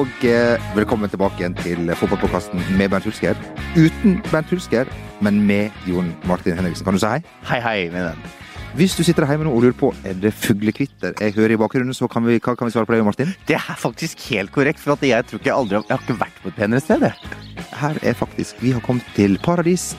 og eh, velkommen tilbake igjen til fotballpåkasten med Bernt Hulsker. Uten Bernt Hulsker, men med Jon Martin Henriksen. Kan du si hei? Hei, hei, min venn. Hvis du sitter hjemme nå og lurer på er det fuglekvitter jeg hører i bakgrunnen, så kan vi, hva kan vi svare på det, Martin? Det er faktisk helt korrekt, for jeg tror ikke jeg aldri har, jeg har ikke vært på et penere sted. Her er faktisk Vi har kommet til Paradis,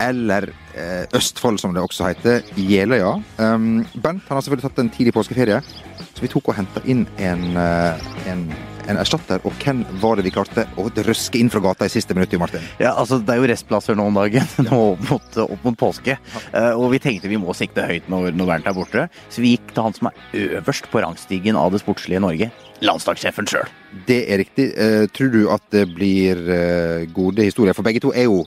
eller eh, Østfold som det også heter, Jeløya. Um, Bernt han har selvfølgelig tatt en tidlig påskeferie, så vi tok og henta inn en, uh, en, en erstatter. Og hvem var det vi klarte å røske inn fra gata i siste minutt, Martin? Ja, altså Det er jo restplasser nå om dagen, nå opp mot, opp mot påske. Uh, og vi tenkte vi må sikte høyt når, når Bernt er borte, så vi gikk til han som er øverst på rangstigen av det sportslige Norge. Landslagssjefen sjøl. Det er riktig. Uh, tror du at det blir uh, gode historier? For begge to er jo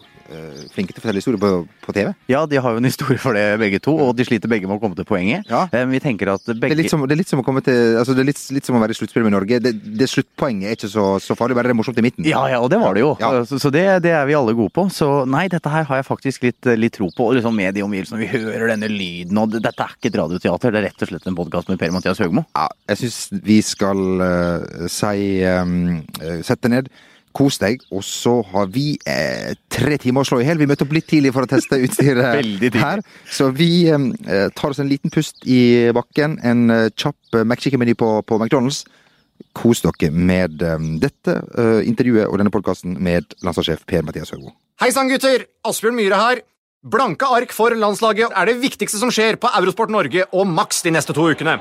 flinke til å fortelle historier på, på, TV. Ja, de har jo en historie for det, begge to. Og de sliter begge med å komme til poenget. Ja. Men vi tenker at begge... Det er litt som, det er litt som å komme til altså Det er litt, litt som å være i sluttspillet med Norge. Det, det Sluttpoenget er ikke så, så, farlig, bare det er morsomt i midten. Ja, ja, og det var det jo. Ja. Så, så det, det, er vi alle gode på. Så nei, dette her har jeg faktisk litt, litt tro på. Og liksom med de omgivelsene. Vi hører denne lyden, og dette er ikke et radioteater. Det er rett og slett en podkast med Per-Mathias Høgmo. Ja, jeg syns vi skal uh, si um, Sett deg ned. Kos deg. Og så har vi eh, tre timer å slå i hjel. Vi møtte opp litt tidlig for å teste utstyret her. Så vi eh, tar oss en liten pust i bakken. En eh, kjapp McChicken-meny på, på, McDonald's. Kos dere med dette intervjuet og denne podkasten med landslagssjef Per-Mathias Høgmo. Hei sann, gutter! Asbjørn Myhre her. Blanke ark for landslaget er det viktigste som skjer på Eurosport Norge og Max de neste to ukene.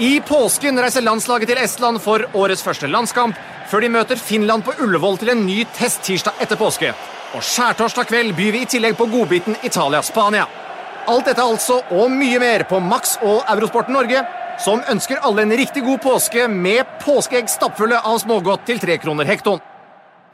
I påsken reiser landslaget til Estland for årets første landskamp, før de møter Finland på Ullevål til en ny test tirsdag etter påske. Og skjærtorsdag kveld byr vi i tillegg på godbiten Italia-Spania. Alt dette altså, og mye mer, på Max og Eurosporten Norge, som ønsker alle en riktig god påske med påskeegg stappfulle av smågodt til tre kroner hektoen.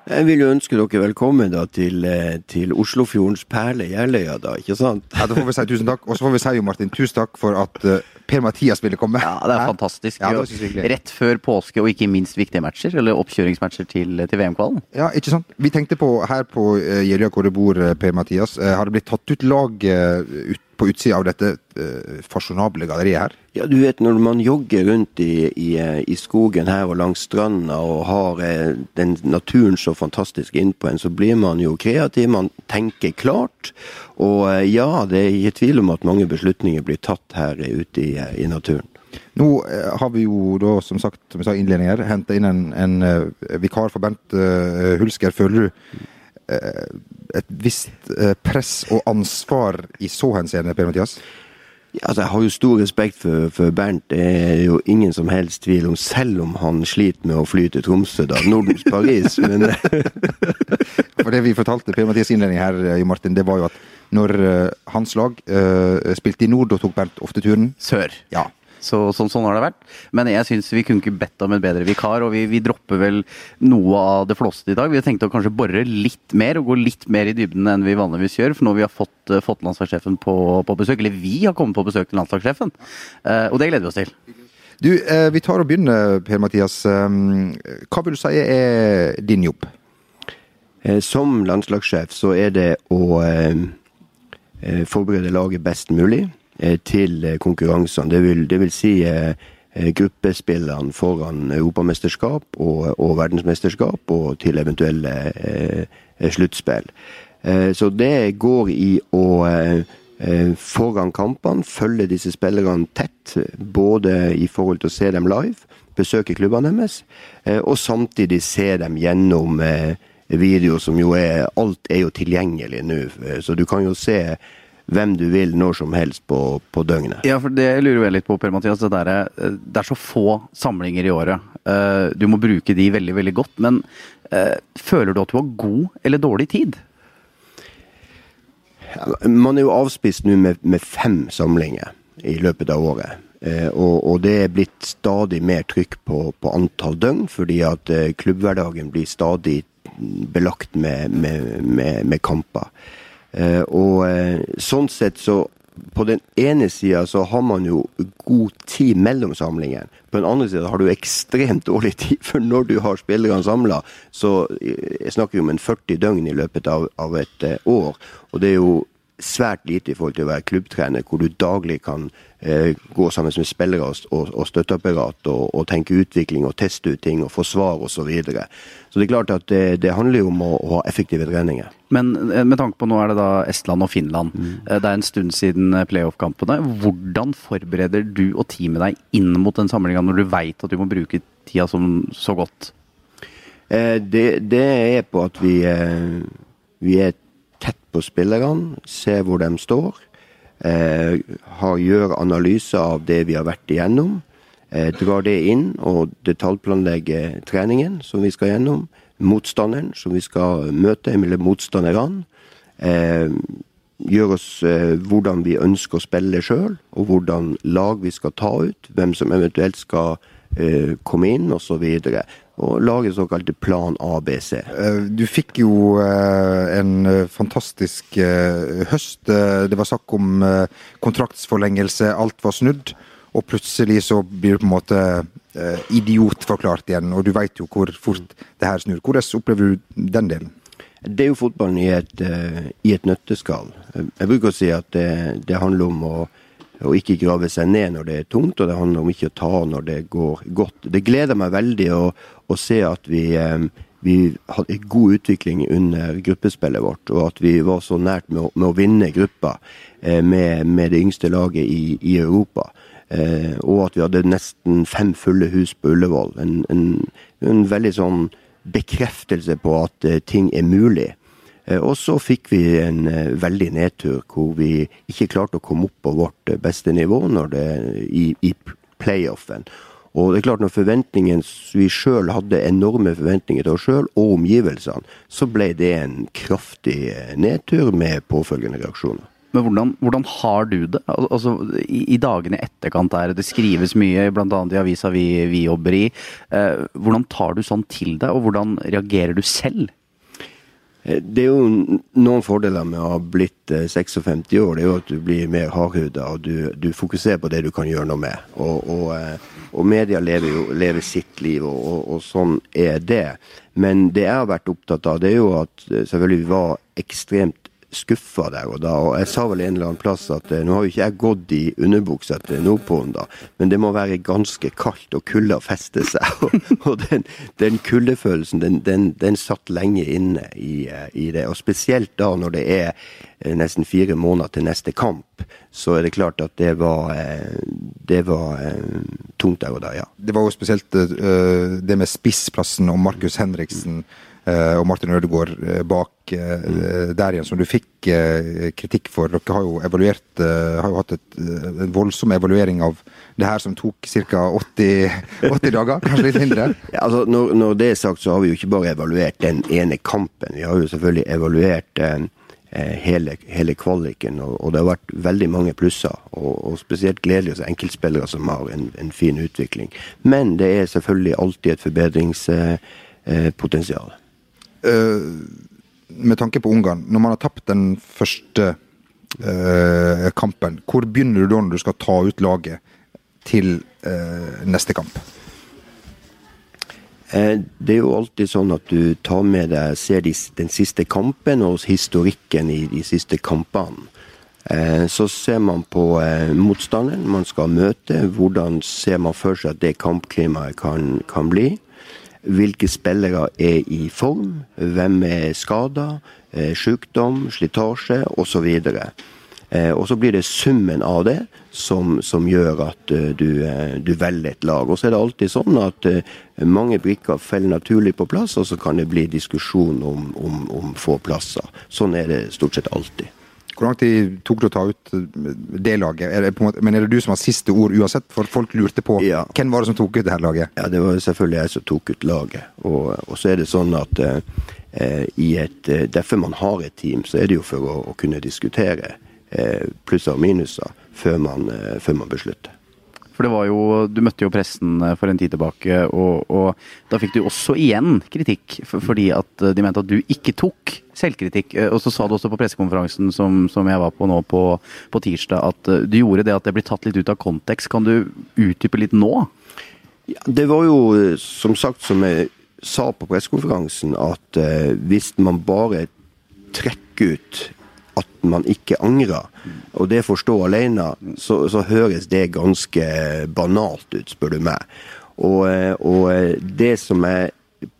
Jeg vil jo ønske dere velkommen da til, til Oslofjordens perle, Jeløya, da, ikke sant? Ja, Da får vi si tusen takk. Og så får vi si, jo Martin, tusen takk for at uh, Per-Mathias ville komme. Ja, det er fantastisk. Ja, det Rett før påske, og ikke minst viktige matcher, eller oppkjøringsmatcher til, til VM-kvalen. Ja, ikke sant. Vi tenkte på her på uh, Jeløya hvor det bor, Per-Mathias. Har det blitt tatt ut lag ut på utsida av dette uh, fasjonable galleriet her? Ja, du vet når man jogger rundt i, i, i skogen her og langs stranda og har eh, den naturen så fantastisk innpå en, så blir man jo kreativ, man tenker klart. Og eh, ja, det er ikke tvil om at mange beslutninger blir tatt her ute i, i naturen. Nå har vi jo da, som sagt, som jeg sa innledning her, henta inn en, en vikar for Bent Hulsker. Føler du et visst press og ansvar i så henseende, Per-Mathias? Ja, altså, jeg har jo stor respekt for, for, Bernt. Det er jo ingen som helst tvil om, selv om han sliter med å fly til Tromsø, da. Nordens Paris. men For det vi fortalte Per-Mathias innledning her, Martin, det var jo at når hans lag uh, spilte i nord, da tok Bernt ofte turen Sør. Ja. Så, så, sånn har det vært. Men jeg syns vi kunne ikke bedt om en bedre vikar, og vi, vi dropper vel noe av det flåste i dag. Vi har tenkt å kanskje bore litt mer og gå litt mer i dybden enn vi vanligvis gjør. For når vi har fått, fått landslagssjefen på, på, besøk, eller vi har kommet på besøk til landslagssjefen, uh, og det gleder vi oss til. Du, uh, vi tar og begynner, Per-Mathias. Um, hva vil du si er din jobb? Som landslagssjef så er det å forberede laget best mulig til konkurransene. Det vil, det vil si eh, gruppespillene foran europamesterskap og, og, verdensmesterskap, og til eventuelle eh, sluttspill. Eh, så det går i å foran kampene følge disse spillerne tett, både i forhold til å se dem live, besøke klubbene deres, og samtidig se dem gjennom video som jo er Alt er jo tilgjengelig nå, så du kan jo se hvem du vil når som helst på, på døgnet. Ja, for det lurer jeg litt på, Per-Mathias. Det, der, det er så få samlinger i året. Du må bruke de veldig, veldig godt. Men føler du at du har god eller dårlig tid? Man er jo avspist nå med, med, fem samlinger i løpet av året. Og, og det er blitt stadig mer trykk på, på antall døgn, fordi at klubbhverdagen blir stadig belagt med, med, med, med kamper. Uh, og uh, sånn sett så På den ene sida så har man jo god tid mellom samlingene. På den andre sida har du ekstremt dårlig tid, for når du har spillerne samla, så jeg snakker vi om en 40 døgn i løpet av, av et år. Og det er jo svært lite i forhold til å være klubbtrener, hvor du daglig kan eh, gå sammen med spillere og, og, og støtteapparat og, og, tenke utvikling og teste ut ting og forsvar osv. Så, videre. så det er klart at det, det handler jo om å, å, ha effektive treninger. Men eh, med tanke på nå er det da Estland og Finland. Mm. Eh, det er en stund siden eh, playoff-kampene. Hvordan forbereder du og teamet deg inn mot den samlinga når du veit at du må bruke tida som så godt? Eh, det, det, er på at vi, eh, vi er tett på spillerne, se hvor de står. Eh, har, gjør analyser av det vi har vært igjennom. Eh, drar det inn og detaljplanlegger treningen som vi skal gjennom. Motstanderen som vi skal møte, eller motstanderne. Eh, gjør oss eh, hvordan vi ønsker å spille sjøl, og hvordan lag vi skal ta ut. Hvem som eventuelt skal komme inn, osv og lage såkalte plan ABC. Eh, du fikk jo eh, en eh, fantastisk høst. Det var snakk om kontraktsforlengelse, alt var snudd. Og plutselig så blir du på en måte idiotforklart igjen, og du veit jo hvor fort det her snur. Hvordan opplever du den delen? Det er jo fotballen i et, i et nøtteskall. Jeg bruker å si at det, det handler om å og ikke grave seg ned når det er tungt, og det handler om ikke å ta når det går godt. Det gleder meg veldig å, å se at vi, eh, vi hadde god utvikling under gruppespillet vårt, og at vi var så nært med å, med å vinne gruppa eh, med, med, det yngste laget i, i Europa. Eh, og at vi hadde nesten fem fulle hus på Ullevål. En, en, en veldig sånn bekreftelse på at ting er mulig. Eh, og så fikk vi en eh, veldig nedtur hvor vi ikke klarte å komme opp på vårt eh, beste nivå det, i, i playoffen. Og det er klart Når forventningen, vi sjøl hadde enorme forventninger til oss sjøl og omgivelsene, så ble det en kraftig nedtur med påfølgende reaksjoner. Men hvordan, hvordan har du det? Altså, i, i, dagene i etterkant her, det skrives mye, bl.a. i avisa vi, vi jobber i. Eh, hvordan tar du sånn til deg, og hvordan reagerer du selv? Eh, det er jo noen fordeler med å ha blitt 56 eh, år. Det er jo at du blir mer hardhuda og du, du, fokuserer på det du kan gjøre noe med. Og, og, eh, og media lever jo lever sitt liv, og, og, sånn er det. Men det jeg har vært opptatt av, det er jo at selvfølgelig vi var ekstremt skuffa der og da. Og jeg sa vel en eller annen plass at eh, nå har jo ikke jeg gått i underbuksa til Nordpolen, da, men det må være ganske kaldt og kulda fester seg. Og, og den, den kuldefølelsen, den, den, den, satt lenge inne i, eh, i, det. Og spesielt da når det er eh, nesten fire måneder til neste kamp, så er det klart at det var, det var tungt der og da, ja. Det var jo spesielt det med spissplassen og Markus Henriksen. Eh, og Martin Ødegaard eh, bak eh, der igjen, som du fikk kritikk for. Dere har jo evaluert, har jo hatt et, en voldsom evaluering av det her som tok ca. 80, 80, dager, kanskje litt mindre? Ja, altså, når, når, det er sagt, så har vi jo ikke bare evaluert den ene kampen. Vi har jo selvfølgelig evaluert eh, hele, hele, kvaliken, og, og, det har vært veldig mange plusser. Og, og spesielt gledelig hos enkeltspillere som har en, en, fin utvikling. Men det er selvfølgelig alltid et forbedringspotensial. Eh, Eh, med tanke på Ungarn, når man har tapt den første uh, kampen, hvor begynner du da når du skal ta ut laget til uh, neste kamp? Det er jo alltid sånn at du tar med deg, ser de, den siste kampen og historikken i de siste kampene. Så ser man på motstanderen man skal møte. Hvordan ser man for seg at det kampklimaet kan, kan bli? Hvilke spillere er i form, hvem er skada, eh, sykdom, slitasje osv. Eh, og så blir det summen av det som, som gjør at eh, du, du, velger et lag. Og så er det alltid sånn at mange brikker faller naturlig på plass, og så kan det bli diskusjon om, om, om få plasser. Sånn er det stort sett alltid. Hvor lang tid tok det å ta ut eh, det laget? Er det måte, men er det du som har siste ord uansett? For folk lurte på ja. hvem var det som tok ut det her laget? Ja, det var selvfølgelig jeg som tok ut laget. Og, og så er det sånn at eh, i et eh, Derfor man har et team, så er det jo for å, å kunne diskutere eh, plusser og minuser før man, eh, før man beslutter. For det var jo, Du møtte jo pressen eh, for en tid tilbake, og, og da fikk du også igjen kritikk for, fordi at de mente at du ikke tok selvkritikk. Eh, og så sa du også på pressekonferansen som, som, jeg var på nå på, på, tirsdag, at eh, du gjorde det at det blir tatt litt ut av kontekst. Kan du utdype litt nå? Ja, det var jo som sagt, som jeg sa på pressekonferansen, at eh, hvis man bare trekker ut at man ikke angrer, og det får stå alene, så, så høres det ganske banalt ut, spør du meg. Og, og det som er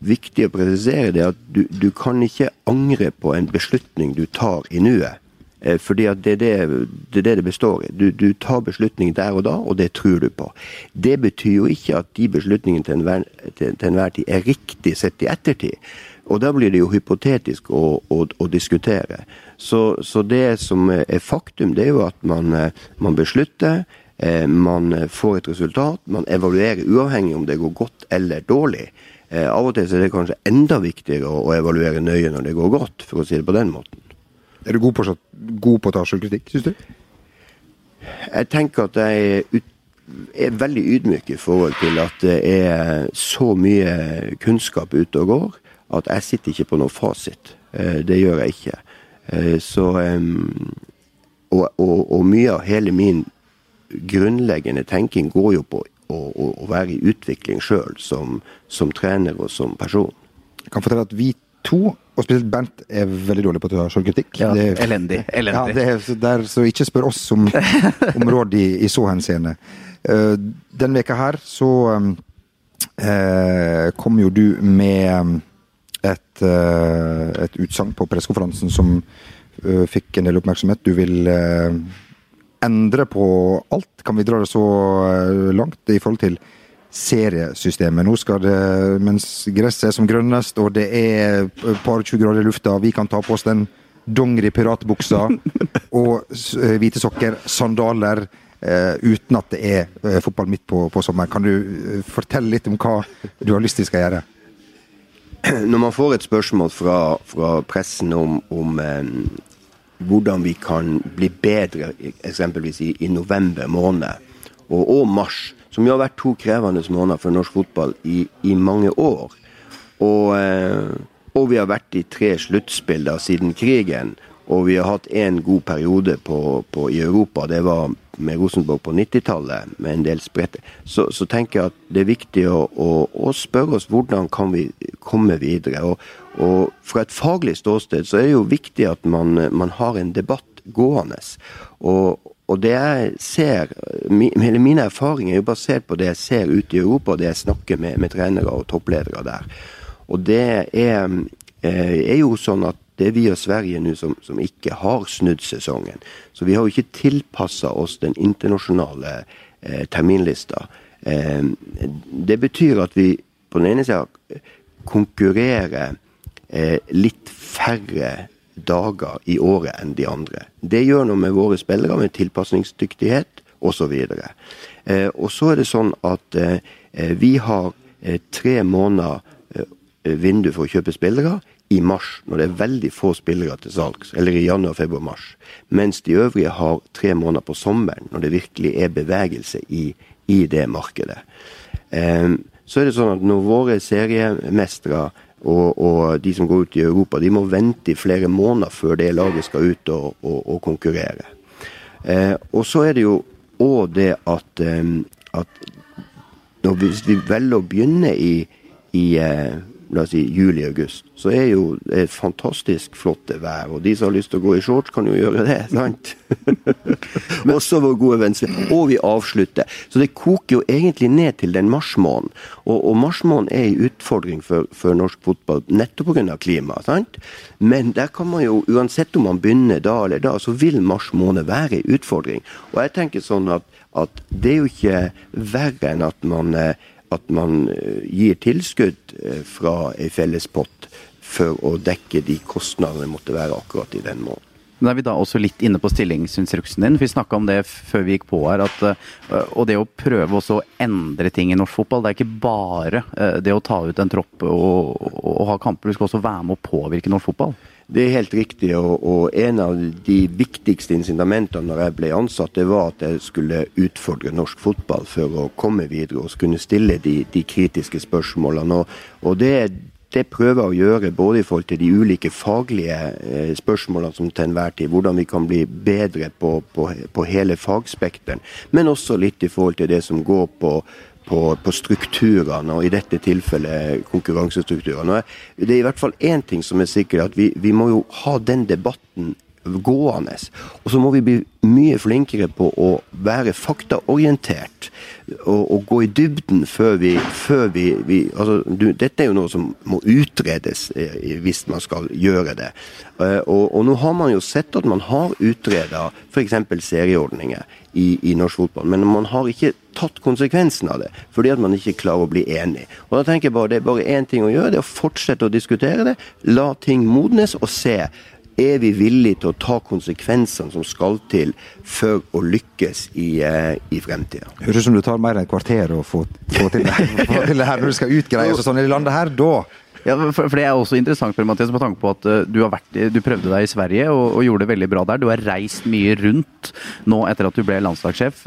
viktig å presisere, det er at du, du kan ikke angre på en beslutning du tar i nuet. Eh, fordi at det er det, det, er det, det består i. Du, du, tar beslutning der og da, og det tror du på. Det betyr jo ikke at de beslutningene til enhver, til, til enhver tid er riktig sett i ettertid. Og da blir det jo hypotetisk å, å, å diskutere. Så, så, det som er faktum, det er jo at man, man beslutter. Eh, man får et resultat. Man evaluerer uavhengig om det går godt eller dårlig. Eh, av og til er det kanskje enda viktigere å, evaluere nøye når det går godt, for å si det på den måten. Er du god på, god på å ta selvkritikk, syns du? Jeg tenker at jeg ut, er, veldig ydmyk i forhold til at det er så mye kunnskap ute og går at jeg sitter ikke på noen fasit. Eh, det gjør jeg ikke. Eh, så og, og, og mye av hele min grunnleggende tenking går jo på å, å, å være i utvikling sjøl, som, som, trener og som person. Jeg kan fortelle at vi to og spesielt Bernt er veldig dårlig på å ta selvkritikk. Ja, det, elendig. elendig. Ja, det er, der, så ikke spør oss om, om råd i, i, så henseende. Uh, denne veka her så um, uh, kom jo du med et, uh, et utsagn på pressekonferansen som uh, fikk en del oppmerksomhet. Du vil endre på alt. Kan vi dra det så langt i forhold til seriesystemet. Nå skal det, mens gresset er som grønnest og det er et par 20 grader i lufta, vi kan ta på oss den dongeri-piratbuksa og eh, hvite sokker, sandaler, uh, uten at det er uh, fotball midt på, på sommeren. Kan du uh, fortelle litt om hva du har lyst til skal gjøre? Når man får et spørsmål fra, fra pressen om, om eh, hvordan vi kan bli bedre, eksempelvis i, i november måned og, og mars, som jo har vært to krevende måneder for norsk fotball i, i mange år. Og, eh, og, vi har vært i tre sluttspill siden krigen. Og vi har hatt en god periode på, på, i Europa. Det var med Rosenborg på 90-tallet, med en del spredte. Så, så, tenker jeg at det er viktig å, å, å, spørre oss hvordan kan vi komme videre. Og, og fra et faglig ståsted så er det jo viktig at man, man har en debatt gående. Og, og det jeg ser, hele mine erfaringer er jo basert på det jeg ser ute i Europa, og det jeg snakker med, med trenere og toppledere der. Og det er, eh, er, jo sånn at det er vi og Sverige nå som, som, ikke har snudd sesongen. Så vi har jo ikke tilpassa oss den internasjonale eh, terminlista. Eh, det betyr at vi på den ene sida konkurrerer eh, litt færre dager i året enn de andre. Det gjør noe med våre spillere, med tilpasningsdyktighet osv. Eh, og så er det sånn at eh, vi har eh, tre måneder eh, vindu for å kjøpe spillere i mars, når det er veldig få spillere til salgs, eller i januar, februar, mars. Mens de øvrige har tre måneder på sommeren, når det virkelig er bevegelse i, i det markedet. Um, så er det sånn at når våre seriemestere og, og, de som går ut i Europa, de må vente i flere måneder før det laget skal ut og, og, og konkurrere. Eh, og så er det jo òg det at, eh, at hvis vi velger å begynne i, i eh, la oss si juli-august, så er jo det fantastisk flott vær. Og de som har lyst til å gå i shorts, kan jo gjøre det. sant? Også vår gode venn Og vi avslutter. Så det koker jo egentlig ned til den marsmåneden. Og, og marsmåneden er en utfordring for, for norsk fotball nettopp pga. klimaet. sant? Men der kan man jo, uansett om man begynner da eller da, så vil mars måned være en utfordring. Og jeg tenker sånn at, at det er jo ikke verre enn at man eh, at man eh, gir tilskudd eh, fra ei felles pott for å dekke de kostnadene måtte være akkurat i den måneden. Da er vi da også litt inne på stillingsinstruksen din. Vi snakka om det før vi gikk på her. At, eh, og det å prøve også å endre ting i norsk fotball. Det er ikke bare det å ta ut en tropp og, og ha kamper. Du skal også være med å påvirke norsk fotball. Det er helt riktig, og, og, en av de viktigste incitamentene når jeg ble ansatt, det var at jeg skulle utfordre norsk fotball for å komme videre og kunne stille de, de kritiske spørsmålene. Og, og det, det, prøver jeg å gjøre både i forhold til de ulike faglige eh, spørsmålene som til enhver tid, hvordan vi kan bli bedre på, på, på hele fagspekteren, men også litt i forhold til det som går på på, på, strukturene, og i dette tilfellet konkurransestrukturene. Det er i hvert fall én ting som er sikkert, at vi, vi, må jo ha den debatten gående. Og så må vi bli mye flinkere på å være faktaorientert og, og gå i dybden før vi, før vi, vi altså, du, Dette er jo noe som må utredes eh, hvis man skal gjøre det. Eh, og, og, nå har man jo sett at man har utreda f.eks. serieordninger i, i, norsk fotball, men man har ikke tatt konsekvensen av det, fordi at man ikke klarer å bli enig. Og da tenker jeg bare Det er bare én ting å gjøre, det er å fortsette å diskutere det, la ting modnes og se er vi villige til å ta konsekvensene som skal til for å lykkes i, eh, i fremtida? Høres ut som du tar mer enn et kvarter å få, få, til, det, få til det her når du skal utgreie og sånn i landet her. Da ja, for, Det er også interessant for Mathias, på tanke på at uh, du, vært, du, prøvde deg i Sverige og, og, gjorde det veldig bra der. Du har reist mye rundt nå etter at du ble landslagssjef.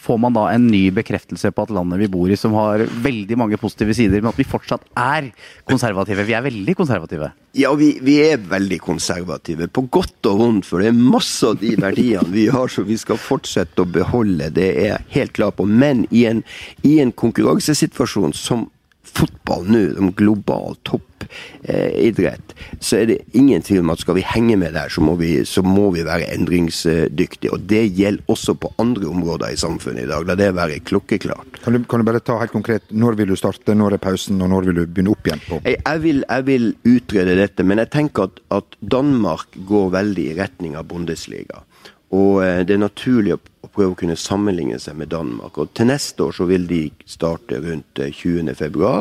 Får man da en ny bekreftelse på at landet vi bor i, som har veldig mange positive sider, men at vi fortsatt er konservative? Vi er veldig konservative. Ja, vi, vi er veldig konservative. På godt og vondt, for det er masse av de verdiene vi har som vi skal fortsette å beholde. Det er helt klart på. Men i en, i en konkurransesituasjon som fotball nå, om global toppidrett, eh, så er det ingen tvil om at skal vi henge med der, så må vi, så må vi være endringsdyktige. Og det gjelder også på andre områder i samfunnet i dag. La det være klokkeklart. Kan du, kan du bare ta helt konkret, når vil du starte, når er pausen, og når vil du begynne opp igjen? på? Jeg, jeg, vil, jeg vil, utrede dette, men jeg tenker at, at Danmark går veldig i retning av Bundesliga. Og eh, det er naturlig å prøve å kunne sammenligne seg med Danmark. Og til neste år så vil de starte rundt 20.2.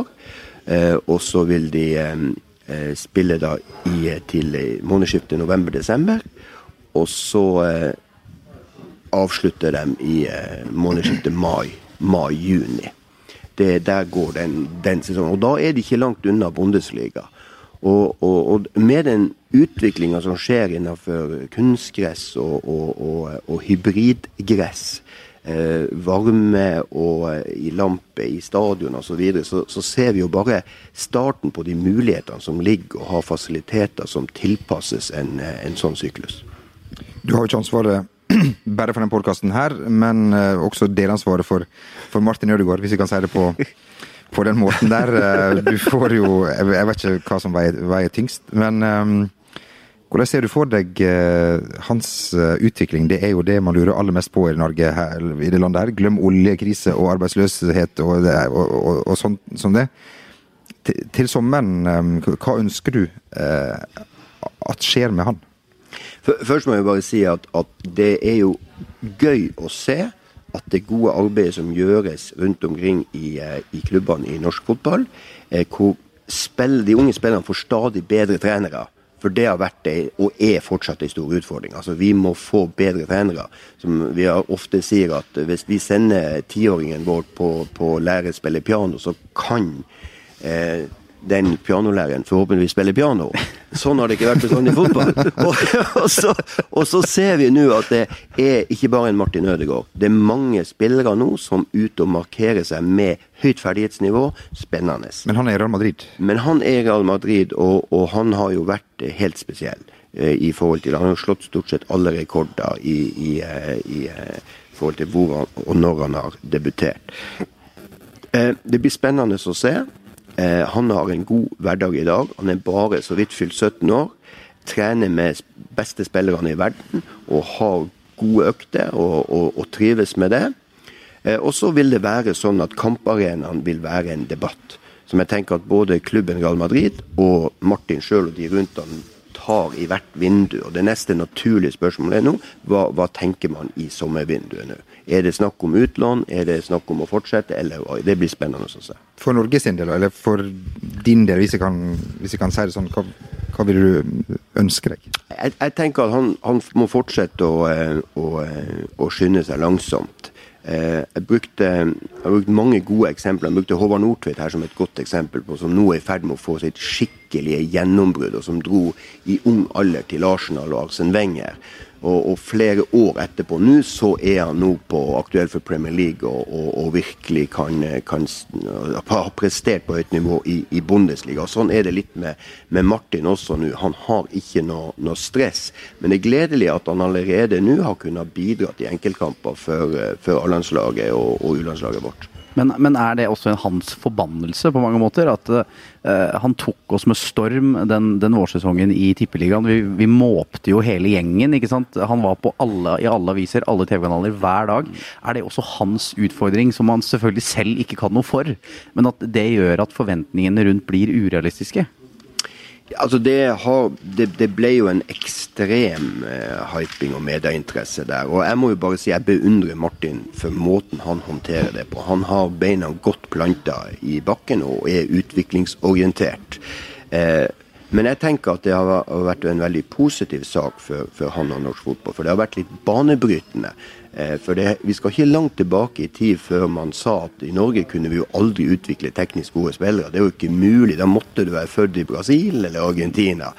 Eh, eh, og så vil de spille da i, til månedsskiftet november-desember. Og så avslutter de i månedsskiftet mai-juni. Mai, der går den, den sesongen. Og da er de ikke langt unna Bundesliga. Og, og, og med den utviklinga som skjer innenfor kunstgress og, og hybridgress, eh, varme og eh, i lampe i stadion osv., så, videre, så så ser vi jo bare starten på de mulighetene som ligger, og har fasiliteter som tilpasses en, eh, en sånn syklus. Du har jo ikke ansvaret bare for denne podkasten men uh, også delansvaret for, for Martin Ødegaard, hvis vi kan si det på på den måten der. Eh, du får jo Jeg vet ikke hva som veier, veier tyngst, men um, hvordan ser du for deg uh, hans uh, utvikling? Det er jo det man lurer aller mest på i Norge, her, i det landet her. Glem oljekrise og arbeidsløshet og, det, og, og, og sånn som det. Til, til sommeren, um, hva ønsker du eh, at skjer med han? Først må jeg bare si at, at det er jo gøy å se at det gode arbeidet som gjøres rundt omkring i, eh, i klubbene i norsk fotball, eh, hvor spill, de unge spillerne får stadig bedre trenere. For det har vært det, og er fortsatt en stor utfordring. Altså, Vi må få bedre trenere. Som vi ofte sier at hvis vi sender tiåringen vår på, på å lære å spille piano, så kan eh, den pianolæreren forhåpentligvis spiller piano. Sånn har det ikke vært bestandig i fotball. Og, og, så, og, så, ser vi nå at det er ikke bare en Martin Ødegaard. Det er mange spillere nå som er ute og markerer seg med høyt ferdighetsnivå. Spennende. Men han er i Real Madrid? Men han er i Real Madrid, og, og han har jo vært helt spesiell eh, i forhold til Han har slått stort sett alle rekorder i, i, eh, i, i eh, forhold til hvor han, og når han har debutert. Det blir spennende å se. Eh, han har en god hverdag i dag. Han er bare så vidt fylt 17 år. Trener med beste spillerne i verden og har gode økter og, og, og trives med det. Eh, og så vil det være sånn at kamparenaen vil være en debatt. Som jeg tenker at både klubben Real Madrid og Martin sjøl og de rundt han tar i hvert vindu. Og Det neste naturlige spørsmålet er nå hva, hva tenker man i sommervinduet nå? Er det snakk om utlån, er det snakk om å fortsette, eller Det blir spennende å se. For Norge sin del, eller for din del, hvis jeg kan, hvis jeg kan si det sånn, hva, hva vil du ønske deg? Jeg, jeg tenker at han, han må fortsette å, eh, å, eh, å skynde seg langsomt. Eh, jeg brukte, jeg brukte mange gode eksempler. Jeg brukte Håvard Nordtveit her som et godt eksempel på som nå er i ferd med å få sitt skikkelige gjennombrudd, og som dro i ung alder til Arsenal og Arsen Wenger. Og, og, flere år etterpå nå så er han nå på aktuell for Premier League og, og, og virkelig kan, kan ha prestert på høyt nivå i, i Bundesliga. Sånn er det litt med, med Martin også nå. Han har ikke noe, noe, stress. Men det er gledelig at han allerede nå har kunnet bidra til enkeltkamper for, for A-landslaget og U-landslaget vårt. Men, men, er det også hans forbannelse på mange måter? At uh, han tok oss med storm den, den vårsesongen i Tippeligaen. Vi, vi, måpte jo hele gjengen. ikke sant? Han var på alle, i alle aviser, alle TV-kanaler, hver dag. Er det også hans utfordring, som han selvfølgelig selv ikke kan noe for? Men at det gjør at forventningene rundt blir urealistiske? Altså det, har, det, det, ble jo en ekstrem eh, hyping og medieinteresse der. Og jeg må jo bare si jeg beundrer Martin for måten han håndterer det på. Han har beina godt planta i bakken og er utviklingsorientert. Eh, men jeg tenker at det har vært en veldig positiv sak for, for han og norsk fotball. For det har vært litt banebrytende. Eh, for det, Vi skal ikke langt tilbake i tid før man sa at i Norge kunne vi jo aldri utvikle teknisk gode spillere. Det er jo ikke mulig. Da måtte du være født i Brasil eller Argentina.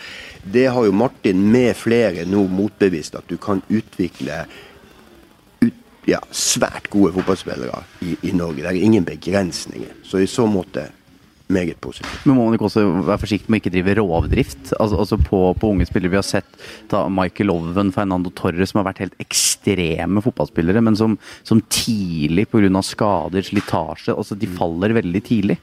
Det har jo Martin med flere nå motbevist, at du kan utvikle ut, ja, svært gode fotballspillere i, i Norge. Det er ingen begrensninger. Så i så måte meget positivt. Men må man ikke også være forsiktig med å ikke drive rovdrift altså, altså på, på, unge spillere? Vi har sett da Michael Owen, Fernando Torres, som har vært helt ekstreme fotballspillere, men som, som tidlig pga. skader, slitasje altså De faller veldig tidlig.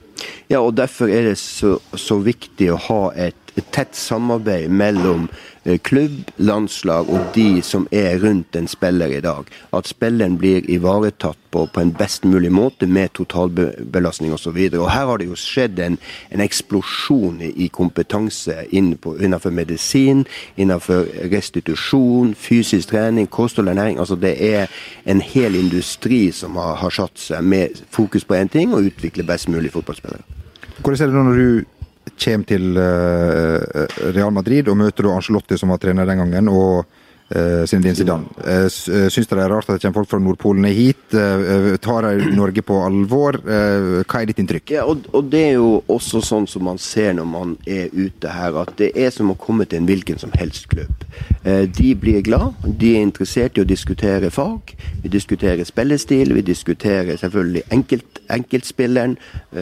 Ja, og derfor er det så, så viktig å ha et tett samarbeid mellom Eh, klubb, landslag og de som er rundt en spiller i dag. At spilleren blir ivaretatt på, på en best mulig måte med totalbelastning osv. Her har det jo skjedd en, en eksplosjon i, kompetanse innenfor medisin, innenfor restitusjon, fysisk trening, kosthold og ernæring. Altså det er en hel industri som har, har satt seg med fokus på én ting, og utvikle best mulig fotballspillere. Hvordan er det når du kommer til eh, Real Madrid og møter Angelotti, som var trener den gangen, og uh, din Zidane. Uh, Syns dere det er rart at det kommer folk fra Nordpolen hit? Tar de Norge på alvor? Hva er ditt inntrykk? Ja, og, og, Det er jo også sånn som man ser når man er ute her, at det er som å komme til en hvilken som helst klubb. de blir glad, de er interessert i å diskutere fag. Vi diskuterer spillestil, vi diskuterer selvfølgelig enkelt, enkeltspilleren.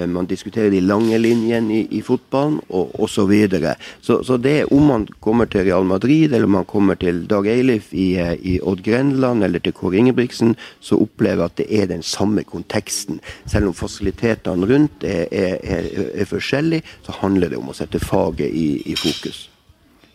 man diskuterer de lange linjene i, i fotballen, og osv. Så, videre. så Så det om man kommer til Real Madrid eller om man kommer til Dag Eiler Eilif i, eh, i Odd Grenland eller til Kåre Ingebrigtsen, så opplever jeg at det er den samme konteksten. Selv om fasilitetene rundt er, er, er, er forskjellige, så handler det om å sette faget i, i fokus.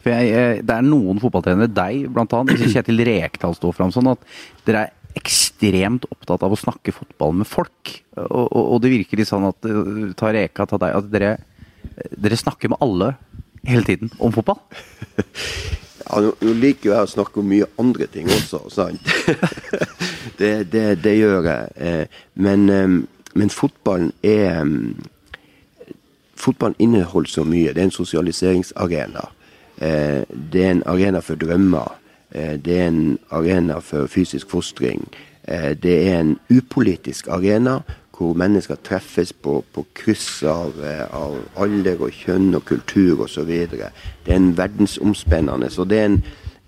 Jeg, det er noen fotballtrenere, deg bl.a., Kjetil Rekdal står fram sånn, at dere er ekstremt opptatt av å snakke fotball med folk. Og, og, og det virker litt sånn at eh, ta Reka, ta deg, at dere, dere snakker med alle hele tiden om fotball. Ja, nå, liker jo jeg å snakke om mye andre ting også, sant. det, det, det, gjør jeg. Eh, men, eh, men, fotballen er eh, Fotballen inneholder så mye. Det er en sosialiseringsarena. Det er en arena for drømmer. Det er en arena for fysisk fostring. Det er en upolitisk arena hvor mennesker treffes på, på kryss av, eh, av, alder og kjønn og kultur osv. Det er en verdensomspennende så det er en,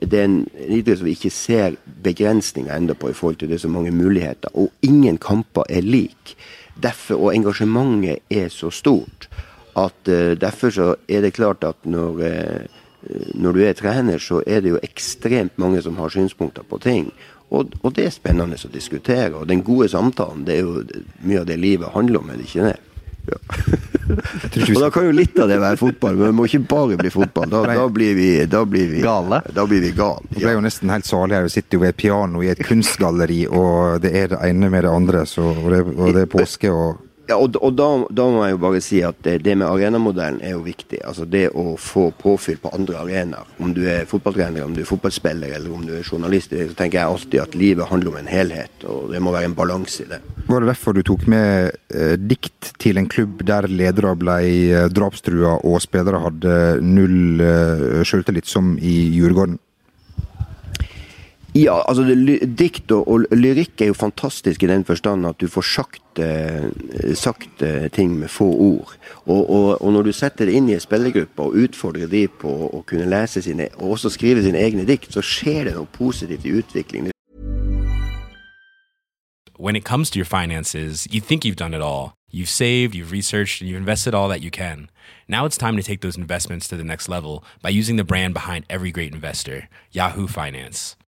det er en idrett som vi ikke ser begrensninger enda på i forhold til det er så mange muligheter. Og ingen kamper er lik. Derfor, og engasjementet er så stort at uh, derfor så er det klart at når, uh, når du er trener, så er det jo ekstremt mange som har synspunkter på ting. Og, og, det er spennende å diskutere. Og den gode samtalen, det er jo mye av det livet handler om, er det ikke det? Ja. og da kan jo litt av det være fotball, men det må ikke bare bli fotball. Da, da blir vi, da blir vi gale. Da blir vi gale. Ja. Det ble jo nesten helt salig her. Vi sitter jo ved et piano i et kunstgalleri, og det er det ene med det andre. Så, og, det, og det er påske og ja, og, og da, da, må jeg jo bare si at det, det med arenamodellen er jo viktig. Altså Det å få påfyll på andre arenaer. Om du er fotballtrener, om du er fotballspiller eller om du er journalist, så tenker jeg alltid at livet handler om en helhet. Og det må være en balanse i det. Var det derfor du tok med eh, dikt til en klubb der ledere ble eh, drapstrua og spillere hadde null eh, sjøltillit, som i Djurgården? Ja, altså dikt og, og, lyrikk er jo fantastisk i den forstand at du får sagt, eh, sagt eh, ting med få ord. Og, og, og, når du setter det inn i en spillergruppe og utfordrer de på å kunne lese sine, og også skrive sine egne dikt, så skjer det noe positivt i utviklingen. When it comes to your finances, you think you've done it all. You've saved, you've researched, and you've invested all that you can. Now it's time to take those investments to the next level by using the brand behind every great investor, Yahoo Finance.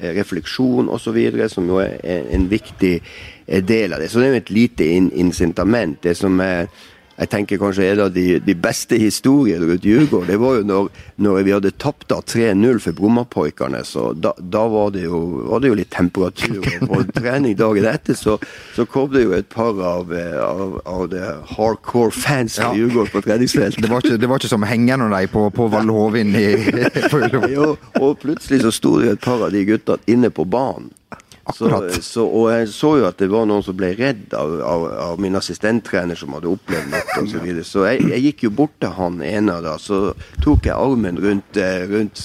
refleksjon osv., som jo er en viktig eh, del av det. Så det er jo et lite in incitament. Det som er jeg tenker kanskje en av de, de beste historiene rundt Djurgården, det var jo når, når vi hadde tapt 3-0 for Brommapoikene. så Da, da var, det jo, var, det jo, litt temperatur. På trening dagen etter så, så kom det jo et par av, av, av det hardcore fans av ja. Djurgården på treningsfeltet. Det var ikke, det var ikke som hengende deg på, på Valle Hovin i jo, og plutselig så sto det et par av de gutta inne på banen. Så, så, og jeg så jo at det var noen som ble redd av, av, av min assistenttrener som hadde opplevd noe osv. Så, videre. så jeg, jeg, gikk jo bort til han ene da, så tok jeg armen rundt, eh, rundt,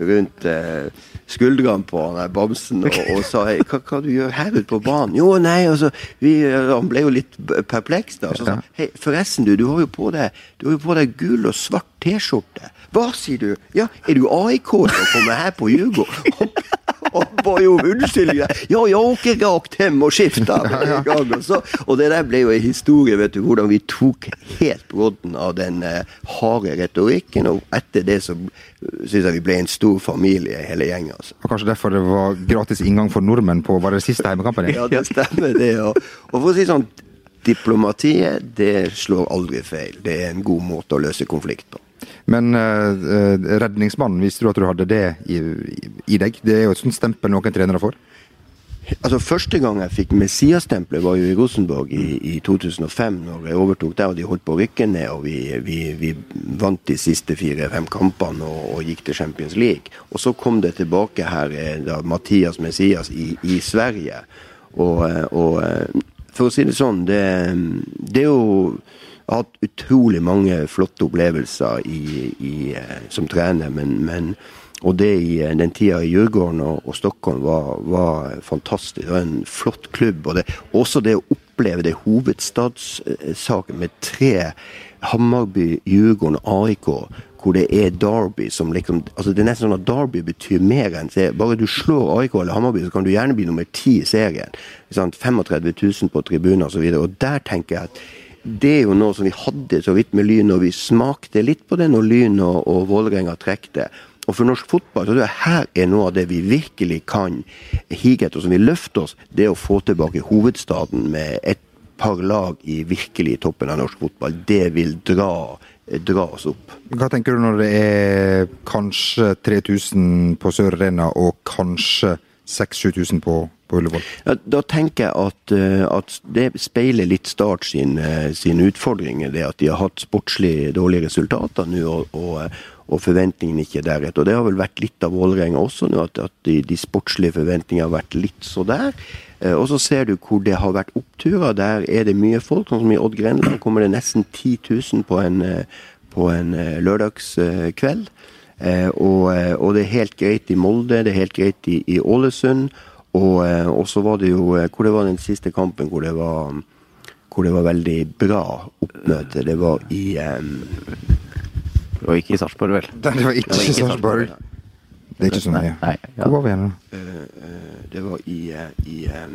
rundt uh, skuldrene på han der bamsen og, og sa hva, hva du gjør her ute på banen? Jo, nei, altså, vi, Han ble jo litt perpleks da. Så sa hei, forresten du, du har jo på deg, du har jo på deg gul og svart T-skjorte. Hva sier du? Ja, er du AIK-er og kommer her på og ba jo om unnskyldning. Ja, jeg åker rakt hjem og gang. Og, og det der ble jo en historie, vet du, hvordan vi tok helt brodden av den uh, harde retorikken. Og etter det så syns jeg vi ble en stor familie, hele gjengen. Altså. Og Kanskje derfor det var gratis inngang for nordmenn på var det siste hjemmekampen? Ja, det stemmer det. Og, og for å si sånn, diplomatiet det slår aldri feil. Det er en god måte å løse konflikt på. Men uh, redningsmannen, visste du at du hadde det i, i, deg? Det er jo et sånt stempel noen trenere får? Altså Første gang jeg fikk Messias-stempelet, var jo i Rosenborg i, i, 2005. når jeg overtok der, og De holdt på å rykke ned, og vi, vi, vi vant de siste fire-fem kampene og, og, gikk til Champions League. Og Så kom det tilbake her, eh, da Mathias Messias i, i Sverige. Og, og, for å si det sånn, det, det er jo jeg har hatt utrolig mange flotte opplevelser i, i, eh, som trener, men, men, og det i eh, den tida i Djurgården og, og Stockholm var, var, fantastisk. Det var en flott klubb. og det, Også det å oppleve det hovedstadssaken med tre Hammarby, Djurgården og AIK hvor det er Derby som liksom altså Det er nesten sånn at Derby betyr mer enn se, Bare du slår AIK eller Hammarby, så kan du gjerne bli nummer ti i serien. 35 000 på tribunen osv. Og, og der tenker jeg at det er jo noe som vi hadde så vidt med Lyn, og vi smakte litt på det når Lyn og, og Vålerenga trekte. Og for norsk fotball så tror jeg her er noe av det vi virkelig kan hige etter, som vil løfte oss, det å få tilbake hovedstaden med et par lag i virkelig toppen av norsk fotball. Det vil dra, dra oss opp. Hva tenker du når det er kanskje 3000 på Sør Arena og kanskje 6000-7000 på, på Ullevål? Ja, da tenker jeg at, eh, at, det speiler litt Start sine eh, sin utfordringer. Det at de har hatt sportslig dårlige resultater nå, og, og, og, forventningene ikke er deretter. Og det har vel vært litt av Vålerenga også nå, at, at de, de, sportslige forventningene har vært litt så der. Eh, og så ser du hvor det har vært oppturer. Der er det mye folk. Sånn som i Odd Grenland kommer det nesten 10 000 på en, på en lørdagskveld. Og, og, det er helt greit i Molde, det er helt greit i, i Ålesund. Og, eh, og, så var det jo eh, Hvor det var den siste kampen hvor det var, hvor det var veldig bra oppmøte? Det var i um, Det var ikke i Sarpsborg, vel? Det var ikke, i Sarpsborg. Det er ikke så nøye. Hvor var vi igjen? Uh, det var i, i, um,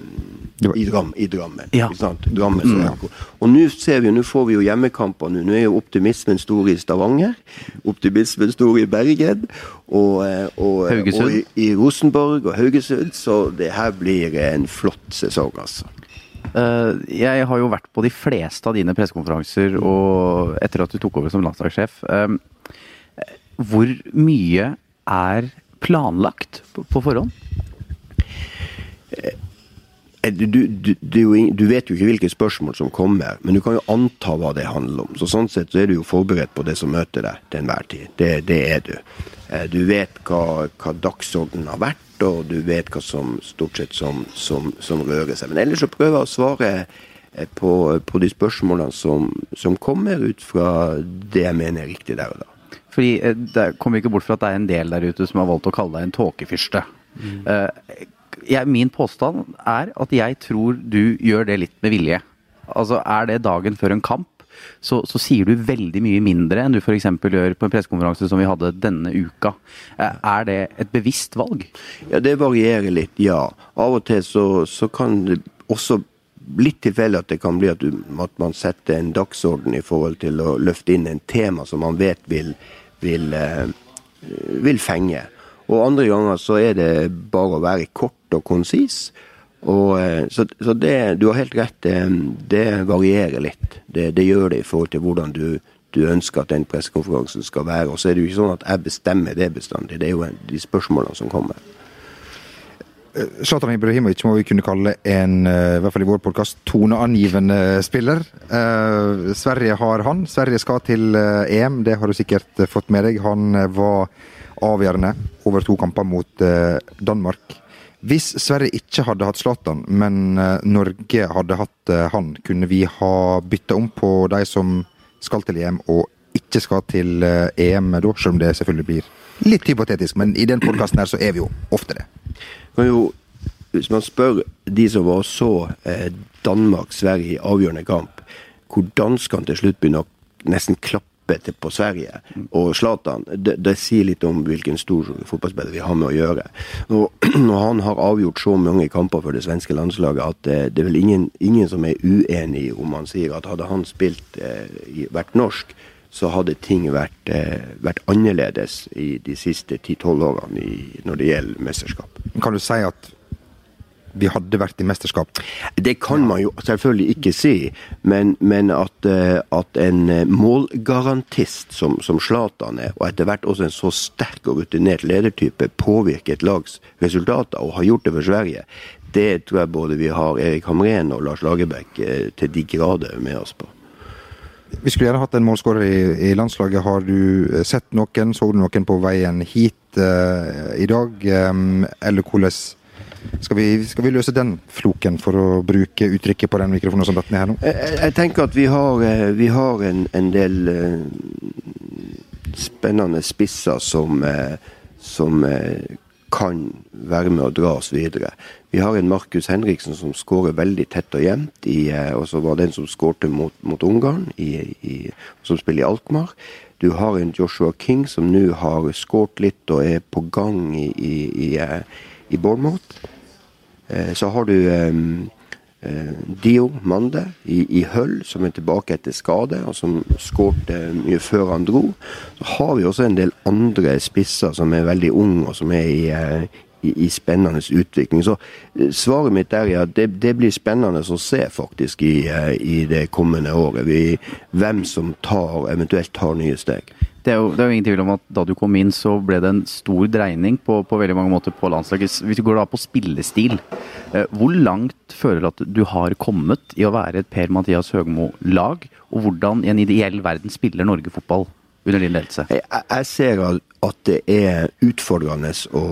i, Dram, i Drammen. Ja. Drammen mm. Og nå ser vi, nå får vi jo hjemmekamper. Nå Nå er jo optimismen stor i Stavanger. Optimismen stor i Bergen. Og, og, og i, i, Rosenborg og Haugesund. Så det her blir en flott sesong, altså. Uh, jeg har jo vært på de fleste av dine pressekonferanser etter at du tok over som landslagssjef. Uh, hvor mye er planlagt på, på forhånd? Eh, du, du, du, du, vet jo ikke hvilke spørsmål som kommer, men du kan jo anta hva det handler om. Så Sånn sett så er du jo forberedt på det som møter deg til enhver tid. Det, det, er du. Eh, du vet hva, hva dagsordenen har vært, og du vet hva som stort sett som, som, som rører seg. Men ellers så prøver jeg å svare eh, på, på de spørsmålene som, som, kommer, ut fra det jeg mener er riktig der og da. Fordi det kommer ikke bort fra at det er en del der ute som har valgt å kalle deg en tåkefyrste. Mm jeg, min påstand er at jeg tror du gjør det litt med vilje. Altså Er det dagen før en kamp, så, så sier du veldig mye mindre enn du f.eks. gjør på en pressekonferanse som vi hadde denne uka. Eh, er det et bevisst valg? Ja, Det varierer litt, ja. Av og til så, så kan det også litt tilfeldig at det kan bli at, du, at, man setter en dagsorden i forhold til å løfte inn en tema som man vet vil, vil, eh, vil fenge. Og andre ganger så er det bare å være kort og konsis. Og, eh, så, så det, du har helt rett, det, det varierer litt. Det, det, gjør det i forhold til hvordan du, du ønsker at den pressekonferansen skal være. Og så er det jo ikke sånn at jeg bestemmer det bestandig. Det er jo de spørsmålene som kommer. Zlatan Ibrahimovic må vi kunne kalle en, eh, i hvert fall i vår podcast, toneangivende spiller. Eh, Sverige har han. Sverige skal til EM, det har du sikkert fått med deg. Han var avgjørende over to kamper mot eh, Danmark. Hvis Sverige ikke hadde hatt Zlatan, men eh, Norge hadde hatt eh, han, kunne vi ha bytta om på de som skal til EM og ikke skal til EM da, selv om det selvfølgelig blir litt hypotetisk. Men i den podkasten her så er vi jo ofte det. Jo, hvis man spør de som var så Danmark-Sverige i avgjørende kamp, hvor danskene til slutt begynner å nesten klappe til på Sverige og Zlatan, det, det, sier litt om hvilken stor fotballspiller vi har med å gjøre. Og når han har avgjort så mange kamper for det svenske landslaget at det, det er vel ingen, ingen, som er uenig om han sier at hadde han spilt, eh, vært norsk, så hadde ting vært, eh, vært annerledes i de siste 10-12 årene i, når det gjelder mesterskap. Kan du si at vi hadde vært i mesterskap? Det kan man jo selvfølgelig ikke si, men, men at, eh, at, en eh, målgarantist som, som Zlatan er, og etter hvert også en så sterk og rutinert ledertype, påvirker et lags resultater, og har gjort det for Sverige, det tror jeg både vi har Erik Hamren og Lars Lagerbäck til de grader med oss på. Vi skulle gjerne hatt en målskårer i, i, landslaget. Har du sett noen? Så du noen på veien hit uh, i dag? Um, eller hvordan skal vi, skal vi, løse den floken, for å bruke uttrykket på den mikrofonen som datt ned her nå? Jeg, jeg, tenker at vi har, eh, vi har en, en, del uh, spennende spisser som, uh, som kan være med å dra oss videre. Vi har en Markus Henriksen som skårer veldig tett og jevnt, og så var den som skårte mot, mot Ungarn, i, i, som spiller i Alkmaar. Du har en Joshua King som nå har skåret litt og er på gang i, i, i Bournemouth. Eh, så har du um, Dio Mande i, i Høll, som er tilbake etter skade, og som skårte mye før han dro. Så har vi også en del andre spisser som er veldig unge, og som er i, eh, i, i spennende utvikling. Så svaret mitt er at det, det, blir spennende å se faktisk i, i det kommende året. Vi, hvem som tar, eventuelt tar nye steg. Det er, jo, det er, jo, ingen tvil om at da du kom inn, så ble det en stor dreining på, på veldig mange måter på landslaget. Hvis du går da på spillestil, eh, hvor langt føler du at du har kommet i å være et Per-Mathias Høgmo-lag? Og hvordan i en ideell verden spiller Norge fotball under din ledelse? Jeg, jeg ser at det er utfordrende å,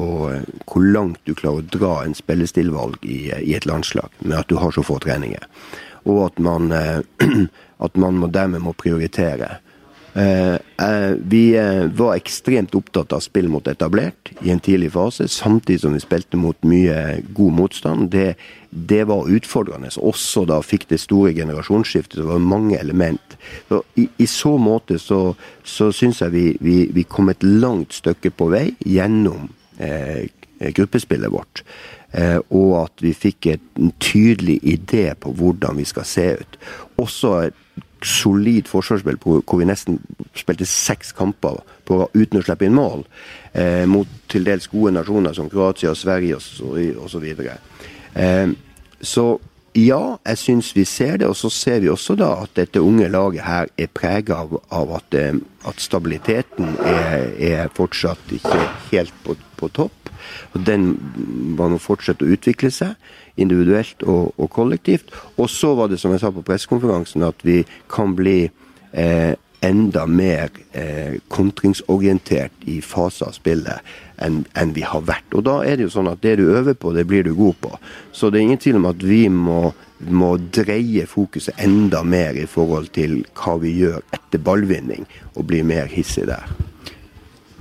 og hvor langt du klarer å dra en spillestilvalg i, i et landslag, med at du har så få treninger. Og at man, at man må, dermed må prioritere. Eh, eh, vi eh, var ekstremt opptatt av spill mot etablert i en tidlig fase, samtidig som vi spilte mot mye god motstand. Det, det var utfordrende. Også da fikk det store generasjonsskiftet. Det var mange element. Så i, I så måte så, så syns jeg vi, vi, vi, kom et langt stykke på vei gjennom eh, gruppespillet vårt. Eh, og at vi fikk en tydelig idé på hvordan vi skal se ut. Også et solid forsvarsspill hvor vi nesten spilte seks kamper på, uten å slippe inn mål, eh, mot til dels gode nasjoner som Kroatia, Sverige osv. Eh, så ja, jeg syns vi ser det. Og så ser vi også da at dette unge laget her er prega av, av at, eh, at, stabiliteten er, er, fortsatt ikke helt på, på topp. Og den må fortsette å utvikle seg individuelt og, og, kollektivt. Og så var det, som jeg sa på pressekonferansen, at vi kan bli eh, enda mer eh, kontringsorientert i faser av spillet enn en vi har vært. Og da er det jo sånn at det du øver på, det blir du god på. Så det er ingen tvil om at vi må, må dreie fokuset enda mer i forhold til hva vi gjør etter ballvinning, og bli mer hissig der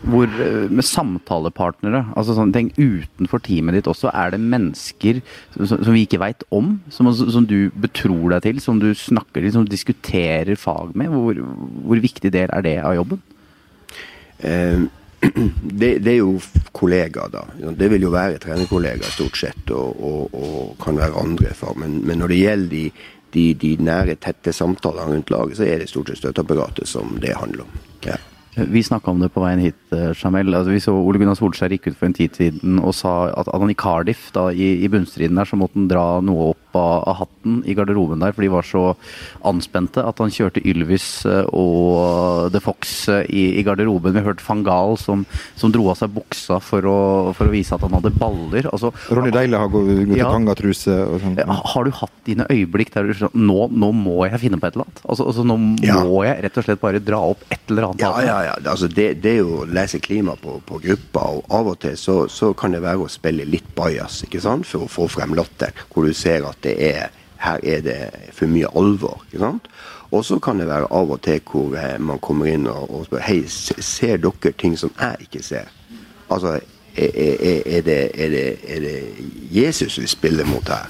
hvor, eh, med samtalepartnere, altså sånne ting utenfor teamet ditt også, er det mennesker som, som vi ikke veit om? Som, som, du betror deg til, som du snakker til, som du diskuterer fag med? Hvor, hvor viktig del er det av jobben? Eh, det, det, er jo kollegaer, da. Det vil jo være trenerkollegaer stort sett, og, og, og kan være andre fag. Men, men når det gjelder de, de, de nære, tette samtalene rundt laget, så er det stort sett støtteapparatet som det handler om. Ja. Vi snakka om det på veien hit, Jamel. Altså, vi så Ole Gunnar Solskjær gikk ut for en tid siden og sa at, at han i Cardiff, da, i, i bunnstriden der, så måtte han dra noe opp av, av, hatten i garderoben der, for de var så anspente at han kjørte Ylvis eh, og The Fox eh, i, i garderoben. Vi hørte Fangal som, som, dro av seg buksa for å, for å, vise at han hadde baller. Altså, Ronny Deile har gått i ja, tangatruse og sånn. Har du hatt dine øyeblikk der du sånn nå, nå må jeg finne på et eller annet? Altså, altså Nå ja. må jeg rett og slett bare dra opp et eller annet? Ja, ja, ja. Altså, det, det, er jo å lese klima på, på gruppa, og av og til så, så kan det være å spille litt bajas ikke sant? for å få frem latter, hvor du ser at det er her er det for mye alvor. ikke sant? Og så kan det være av og til hvor eh, man kommer inn og, og spør Hei, ser dere ting som jeg ikke ser? Altså, er, er, er, det, er, det, det Jesus vi spiller mot her?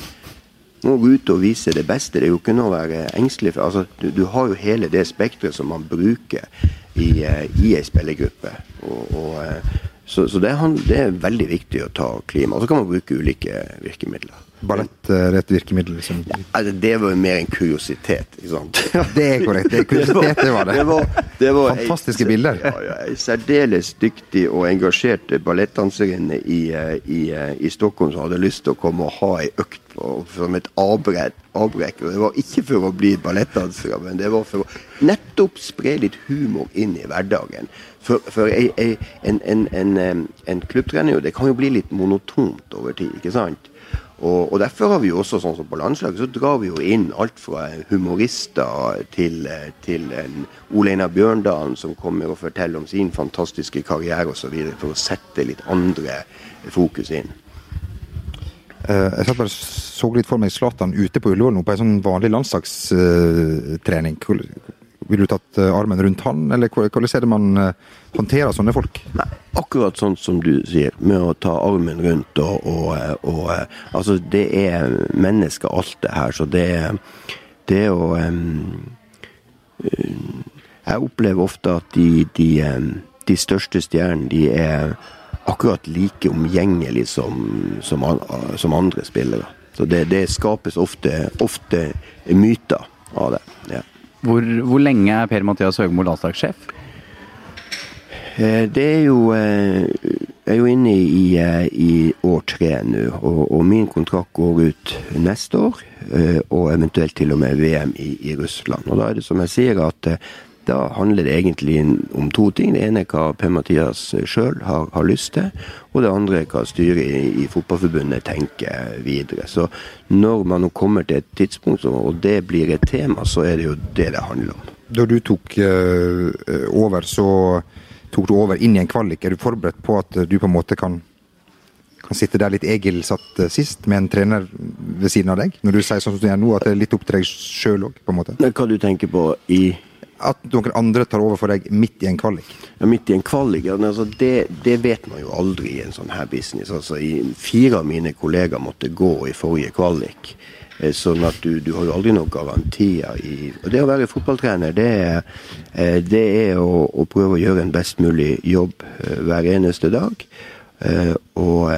Må gå ut og vise det beste. Det er jo ikke noe å være engstelig for. Altså, du, du har jo hele det spekteret som man bruker i, eh, i ei spillergruppe. Og, og, eh, så, så det, det, er veldig viktig å ta klima. Og så kan man bruke ulike virkemidler ballett er et virkemiddel? Liksom. Ja, altså, det var jo mer en kuriositet. ikke sant? det er korrekt. Det er kuriositet, det var det. det, var, det var Fantastiske ei, bilder. Ja, ja, Ei særdeles dyktig og engasjert ballettdanserinne i, eh, i, eh, i, Stockholm som hadde lyst til å komme og ha ei økt som et avbrekk. avbrekk. Det var ikke for å bli ballettdansere, men det var for å nettopp spre litt humor inn i hverdagen. For, for ei, ei, en, en, en, en klubbtrener det kan jo bli litt monotont over tid. ikke sant? Og, og, Derfor har vi jo også, sånn som på landslaget, så drar vi jo inn alt fra humorister til, til en Ole Einar Bjørndalen som kommer og forteller om sin fantastiske karriere osv. for å sette litt andre fokus inn. Uh, jeg satt bare så litt for meg Zlatan ute på Ullevål nå på en sånn vanlig landslagstrening. Ville du tatt eh, armen rundt han, eller hvordan er det man eh, håndterer sånne folk? Nei, akkurat sånn som du sier, med å ta armen rundt og, og, eh, og Altså, det er mennesker, alt det her, så det, er det å um, Jeg opplever ofte at de, de, de største stjernene, de er akkurat like omgjengelige som, som, som andre spillere. Så det, det skapes ofte, ofte myter av det. ja. Hvor, hvor lenge er Per-Mathias Høgmo landslagssjef? Eh, det er jo eh, Jeg er jo inne i, eh, i år tre nå, og, og, min kontrakt går ut neste år. Og eventuelt til og med VM i, i, Russland. Og da er det som jeg sier, at da handler det egentlig om to ting. Det ene er hva Per-Mathias sjøl har, har, lyst til, og det andre er hva styret i, i, Fotballforbundet tenker videre. Så når man nå kommer til et tidspunkt og det blir et tema, så er det jo det det handler om. Da du tok uh, over, så tok du over inn i en kvalik. Er du forberedt på at du på en måte kan kan sitte der litt Egil satt eh, sist, med en trener ved siden av deg? Når du sier sånn som du gjør nå, at det er litt opp til deg sjøl òg, på en måte? Hva du tenker på i at noen andre tar over for deg midt i en kvalik? Ja, Midt i en kvalik? Ja, altså det, det, vet man jo aldri i en sånn her business. Altså, fire av mine kollegaer måtte gå i forrige kvalik. Eh, sånn at du, du har jo aldri noen garantier i og Det å være fotballtrener, det er, eh, det er å, å, prøve å gjøre en best mulig jobb eh, hver eneste dag. Og,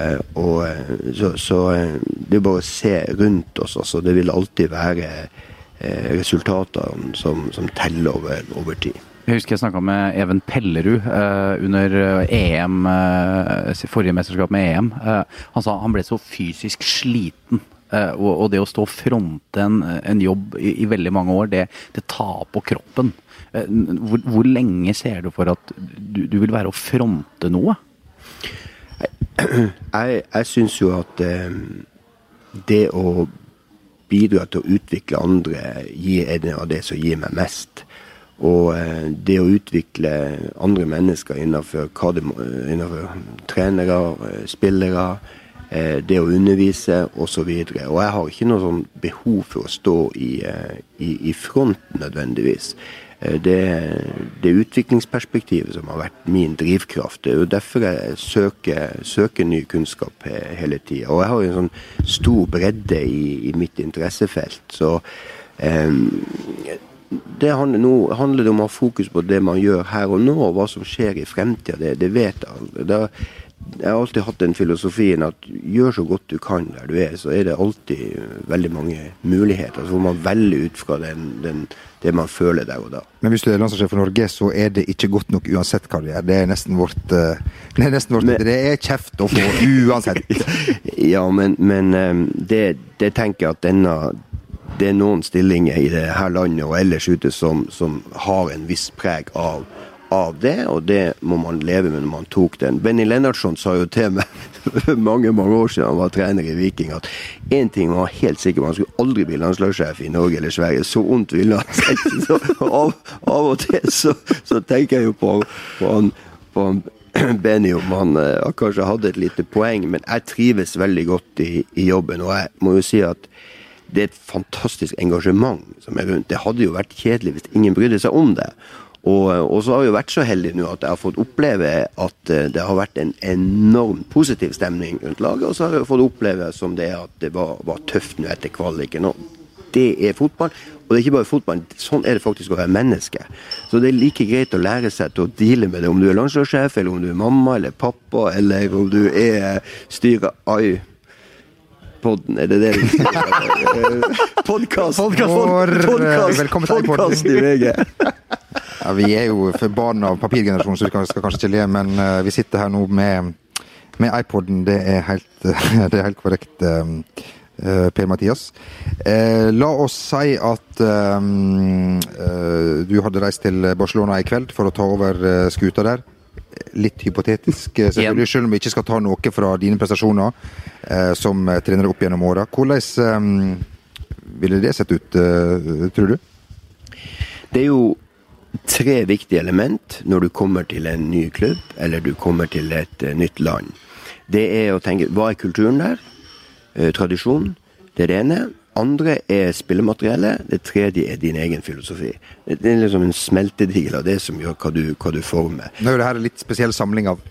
og så, så, det er bare å se rundt oss. Altså. Det vil alltid være resultatene som, som teller over, over, tid. Jeg husker jeg snakka med Even Pellerud uh, under EM, uh, eh, forrige mesterskap med EM. Uh, han sa han ble så fysisk sliten. Og, og, det å stå og fronte en, en jobb i, i, veldig mange år, det, det tar på kroppen. Hvor, hvor, lenge ser du for at du, du vil være å fronte noe? Jeg, jeg syns jo at det å bidra til å utvikle andre er det av det som gir meg mest. Og eh, det å utvikle andre mennesker innenfor, innenfor trenere, eh, spillere, eh, det å undervise osv. Og, så og jeg har ikke noe sånn behov for å stå i, i, i front nødvendigvis. Eh, det, det utviklingsperspektivet som har vært min drivkraft. Det er jo derfor jeg søker, søker ny kunnskap hele tida. Og jeg har jo en sånn stor bredde i, i mitt interessefelt. Så eh, det handler, nå handler det om å ha fokus på det man gjør her og nå, og hva som skjer i fremtida. Det, det, vet jeg. Det, jeg har alltid hatt den filosofien at gjør så godt du kan der du er, så er det alltid veldig mange muligheter. Så får man velge ut fra den, den, det man føler der og da. Men hvis du er landslagssjef for Norge, så er det ikke godt nok uansett hva du gjør. Det er nesten vårt, eh, det er, nesten vårt, men, det er kjeft å få uansett. ja, men, men eh, det, det, tenker jeg at denne det er noen stillinger i det her landet og ellers ute som, som har en viss preg av av det, og det må man leve med når man tok den. Benny Lennartson sa jo til meg mange mange år siden han var trener i Viking, at én ting var helt sikker på, han skulle aldri bli landslagssjef i Norge eller Sverige. Så vondt ville han seg. Så av, av, og til så, så, tenker jeg jo på, på han, på han Benny om han uh, kanskje hadde et lite poeng, men jeg trives veldig godt i, i jobben. Og jeg må jo si at det er et fantastisk engasjement som er rundt. Det hadde jo vært kjedelig hvis ingen brydde seg om det. Og, og, så har jeg jo vært så heldig nå at jeg har fått oppleve at eh, det har vært en enorm positiv stemning rundt laget. Og så har jeg fått oppleve som det er at det var, var tøft nå etter kvaliken. Og det er fotball. Og det er ikke bare fotball, sånn er det faktisk å være menneske. Så det er like greit å lære seg til å deale med det, om du er landslagssjef, eller om du er mamma eller pappa, eller om du er styrer Ai. Podden, er det det du sier? Podkast! Podkast i VG! Ja, vi er jo for barn av papirgenerasjonen, så vi skal kanskje ikke le, men uh, vi sitter her nå med, med iPoden. Det er helt, det er helt korrekt, uh, Per-Mathias. Uh, la oss si at du hadde reist til Barcelona i kveld for å ta over skuta der. Litt hypotetisk, selvfølgelig, selv om vi ikke skal ta noe fra dine prestasjoner som trener opp gjennom åra. Hvordan um, ville det sett ut, tror du? Det er jo tre viktige element når du kommer til en ny klubb eller du kommer til et nytt land. Det er å tenke hva er kulturen der? Tradisjon. Det er det ene. Andre er spillemateriellet. Det tredje er din egen filosofi. Det er liksom en smeltedigel av det som gjør hva du, hva du former. Nå er det her en litt spesiell samling av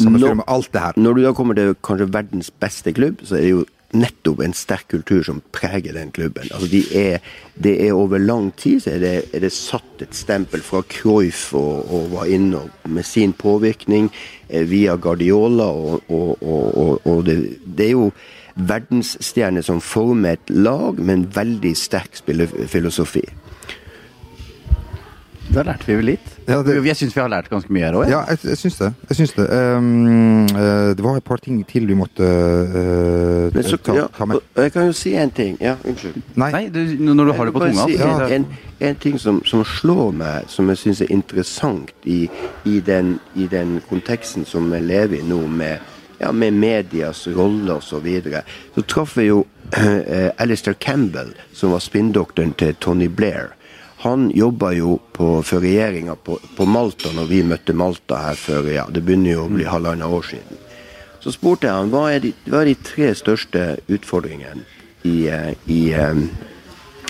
når, alt det her. Når du da kommer til kanskje verdens beste klubb, så er det jo nettopp en sterk kultur som preger den klubben. Altså de er, det er Over lang tid så er det, er det satt et stempel fra Cruyff og, og var inne med sin påvirkning eh, via Guardiola. Og, og, og det, det, er jo verdensstjerner som former et lag med en veldig sterk spillefilosofi. Da lærte vi vel litt. Ja, det, jeg syns vi har lært ganske mye her òg. Ja, jeg, jeg syns det. Jeg syns det. Um, uh, det var et par ting til vi måtte uh, så, ta, ja, ta, med. Jeg kan jo si en ting. Ja, unnskyld. Nei, Nei du, når du har det på tunga. Si en, en, en, ting som, som, slår meg, som jeg syns er interessant i, i, den, i, den, konteksten som vi lever i nå, med, ja, med medias rolle osv. Så, videre. så traff jeg jo uh, Alistair Campbell, som var spinndoktoren til Tony Blair han jobba jo på, for regjeringa på, på, Malta når vi møtte Malta her før ja, det begynner jo å bli halvannet år siden. Så spurte jeg han hva er de, hva er de tre største utfordringene i, eh, i, eh,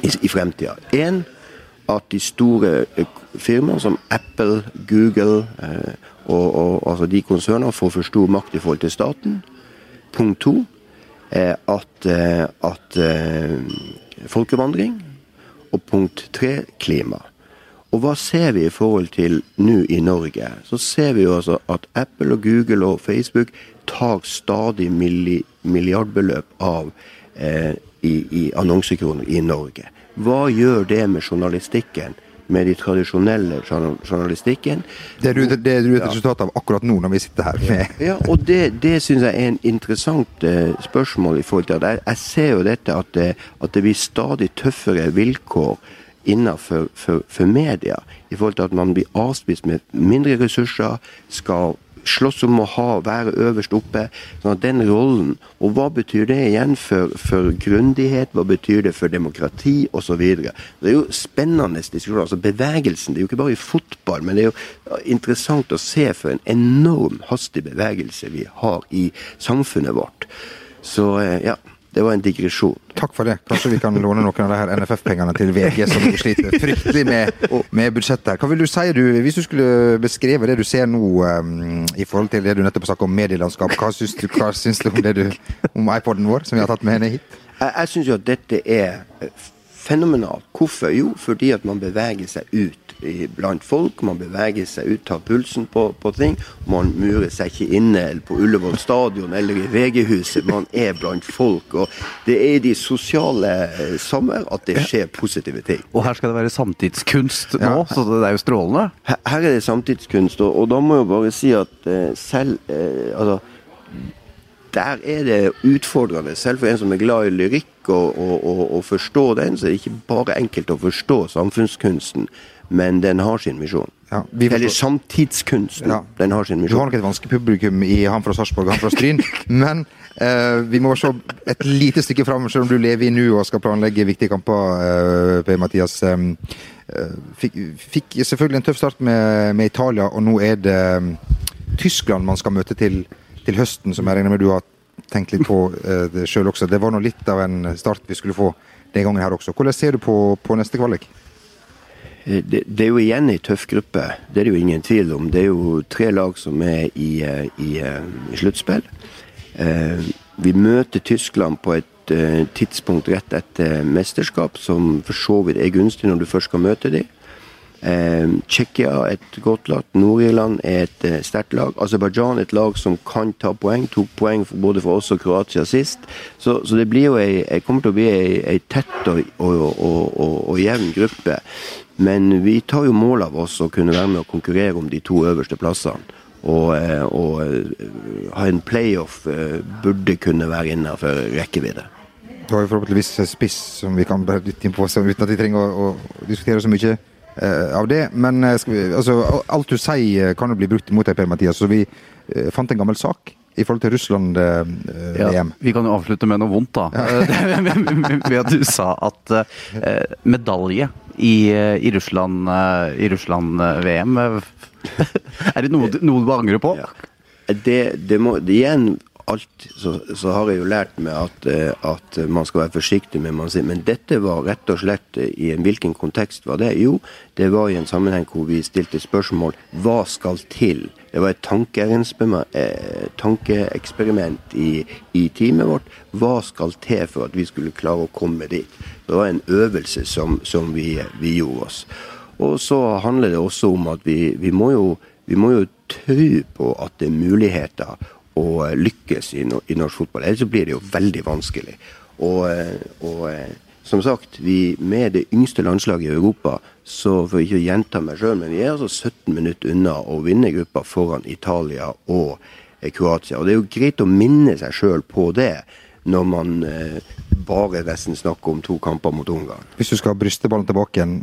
i, i fremtida. Én at de store eh, firmaene som Apple, Google og, og altså de konsernene får for stor makt i forhold til staten. Punkt to at, at folkevandring og punkt tre klima. Og hva ser vi i forhold til nå i Norge? Så ser vi jo altså at Apple og Google og Facebook tar stadig milliardbeløp av eh, i, i annonsekroner i Norge. Hva gjør det med journalistikken? Med de tradisjonelle journalistikken. Det er, du, det er du et resultat av akkurat nå, når vi sitter her med Ja, og det, det syns jeg er en interessant uh, spørsmål. i forhold til at jeg, jeg ser jo dette at det, at det blir stadig tøffere vilkår innenfor for, for media. I forhold til at man blir avspist med mindre ressurser, skal slåss om å ha, være øverst oppe. sånn at Den rollen, og hva betyr det igjen for, for grundighet, hva betyr det for demokrati osv. Det er jo spennende diskusjoner. altså Bevegelsen, det er jo ikke bare i fotball, men det er jo interessant å se for en enorm hastig bevegelse vi har i samfunnet vårt. Så eh, ja. Det var en digresjon. Takk for det. Kanskje vi kan låne noen av de her NFF-pengene til VG, som sliter fryktelig med, med budsjettet. Hva vil du si, du, hvis du skulle beskrive det du ser nå um, i forhold til det du nettopp snakket om medielandskap, hva syns du, hva syns du om, det du, om iPoden vår, som vi har tatt med henne hit? Jeg, jeg syns jo at dette er fenomenalt. Hvorfor? Jo, fordi at man beveger seg ut blant folk. Man beveger seg ut, tar pulsen på, på, ting. Man murer seg ikke inne på Ullevål stadion eller i VG-huset. Man er blant folk. og Det er i de sosiale eh, sommer at det skjer positive ting. Og her skal det være samtidskunst nå, ja. så det er jo strålende. Her, her er det samtidskunst, og, og, da må jeg bare si at uh, selv uh, altså, der er det utfordrende. Selv for en som er glad i lyrikk og, og, og, og forstår den, så er det ikke bare enkelt å forstå samfunnskunsten men den har sin misjon. Ja, Eller samtidskunsten. Ja. Den har sin misjon. Du har nok et vanskelig publikum i han fra Sarpsborg og han fra Stryn, men eh, vi må se et lite stykke fram, selv om du lever i nu og skal planlegge viktige kamper, eh, Per Mathias. Eh, fikk, fikk, selvfølgelig en tøff start med, med, Italia, og nå er det eh, Tyskland man skal møte til, til høsten, som jeg regner med du har tenkt litt på eh, sjøl også. Det var nå litt av en start vi skulle få den gangen her også. Hvordan ser du på, på neste kvalik? Eh, det, det, er jo igjen ei tøff gruppe, det er det jo ingen tvil om. Det er jo tre lag som er i, eh, i, eh, i sluttspill. Vi møter Tyskland på et tidspunkt rett etter mesterskap som for så vidt er gunstig når du først skal møte dem. Eh, Tsjekkia et godt lag. Nord-Irland er et eh, sterkt lag. Aserbajdsjan et lag som kan ta poeng. Tok poeng for, både for oss og Kroatia sist. Så, så det jo ei, kommer til å bli ei, ei tett og, og, og, og, jevn gruppe. Men vi tar jo mål av oss å kunne være med og konkurrere om de to øverste plassene. Og, eh, eh, ha en playoff burde kunne være innenfor rekkevidde. Du har jo forhåpentligvis spiss som vi kan bare dytte inn på, uten at vi trenger å, å diskutere så mye. Eh, av det. Men eh, vi, altså, alt du sier eh, kan jo bli brukt mot deg, Per Mathias. Så vi fant en gammel sak i forhold til Russland-VM. Ja, vi kan jo avslutte med noe vondt, da. Ja. Ved at du sa at eh, medalje i, i Russland-VM Russland, Er det noe, noe, du angrer på? Ja. Det, det må det igjen alt, så, så, har jeg jo lært meg at, eh, at, man skal være forsiktig med man sier. Men dette var rett og slett eh, i en hvilken kontekst var det? Jo, det var i en sammenheng hvor vi stilte spørsmål hva skal til? Det var et eh, tankeeksperiment i, i teamet vårt. Hva skal til for at vi skulle klare å komme dit? Det var en øvelse som, som vi, vi, gjorde oss. Og så handler det også om at vi, vi må jo vi må jo tro på at det er muligheter å lykkes i, i norsk fotball. Ellers så blir det jo veldig vanskelig. Og, og som sagt, vi med det yngste landslaget i Europa, så for ikke å gjenta meg sjøl, men vi er altså 17 minutter unna å vinne gruppa foran Italia og eh, Kroatia. Og det er jo greit å minne seg sjøl på det når man eh, bare nesten snakke om to kamper mot Ungarn. Hvis du skal ha brysteballen tilbake igjen,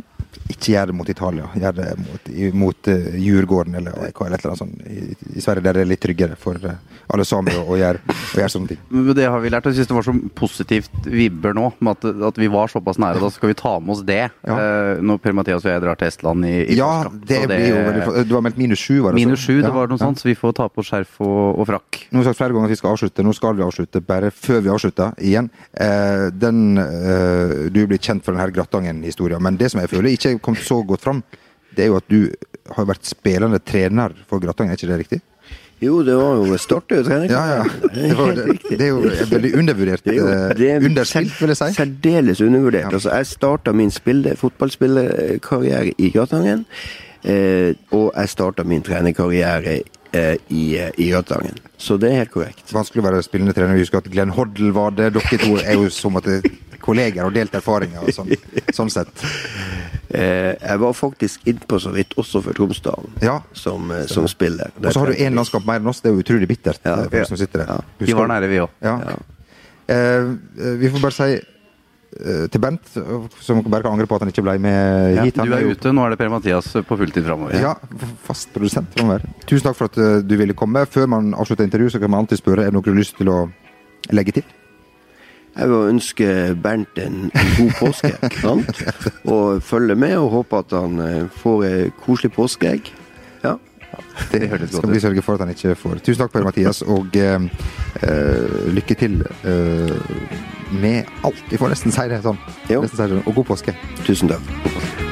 ikke gjør det mot Italia. Gjør det mot, mot uh, Djurgården eller AIK eller et eller annet sånt i, i, Sverige, der det er litt tryggere for uh, alle sammen å, å, gjøre, å, gjøre, sånne ting. Det har vi lært. Jeg syns det var så positivt vibber nå, med at, at, vi var såpass nære. Da skal vi ta med oss det ja. uh, når Per-Mathias og jeg drar til Estland i, i Ja, det, det, blir jo veldig Du har meldt minus sju, var det Minus sju, det var noe ja. sånt, så vi får ta på skjerf og, og frakk. Nå har vi sagt flere ganger at vi skal avslutte. Nå skal vi avslutte, bare før vi avslutter igjen. Den Du blir kjent for denne Grattangen-historien, men det som jeg føler ikke kom så godt fram, det er jo at du har vært spillende trener for Gratangen, er ikke det riktig? Jo, det var jo startet jo trening. Ja, ja. Det, det, det, er jo veldig undervurdert. Det er, jo, det er underspilt, vil jeg si. Særdeles undervurdert. Ja. Altså, jeg starta min fotballspillerkarriere i Gratangen. Eh, og jeg starta min trenerkarriere eh, i, i Gratangen. Så det er helt korrekt. Vanskelig å være spillende trener. Vi husker at Glenn Hoddle var det. Dere to er jo som at kolleger og delt erfaringer og sånn, sånn sett. Eh, jeg var faktisk innpå så vidt også for Tromsdalen ja. som, eh, som, spiller. Og så har du én landskamp mer enn oss, det er jo utrolig bittert. Ja, ja. som sitter der. Ja. Vi var nære, vi òg. Eh, vi får bare si eh, til Bent, som bare kan angre på at han ikke ble med hit. du er, er ute, nå er det Per-Mathias på fulltid framover. Ja, fast produsent framover. Tusen takk for at eh, du ville komme. Før man avslutter intervjuet, så kan man alltid spørre er det noe du har lyst til å legge til. Jeg vil ønske Bernt en, en god påskeegg, og følge med og håpe at han eh, får ei koselig påskeegg. Det, ut. skal vi sørge for at han ikke får. Tusen takk, Per Mathias, og uh, lykke til uh, med alt. Vi får nesten si det sånn. Nesten si det. Og god påske. Tusen takk. God påske.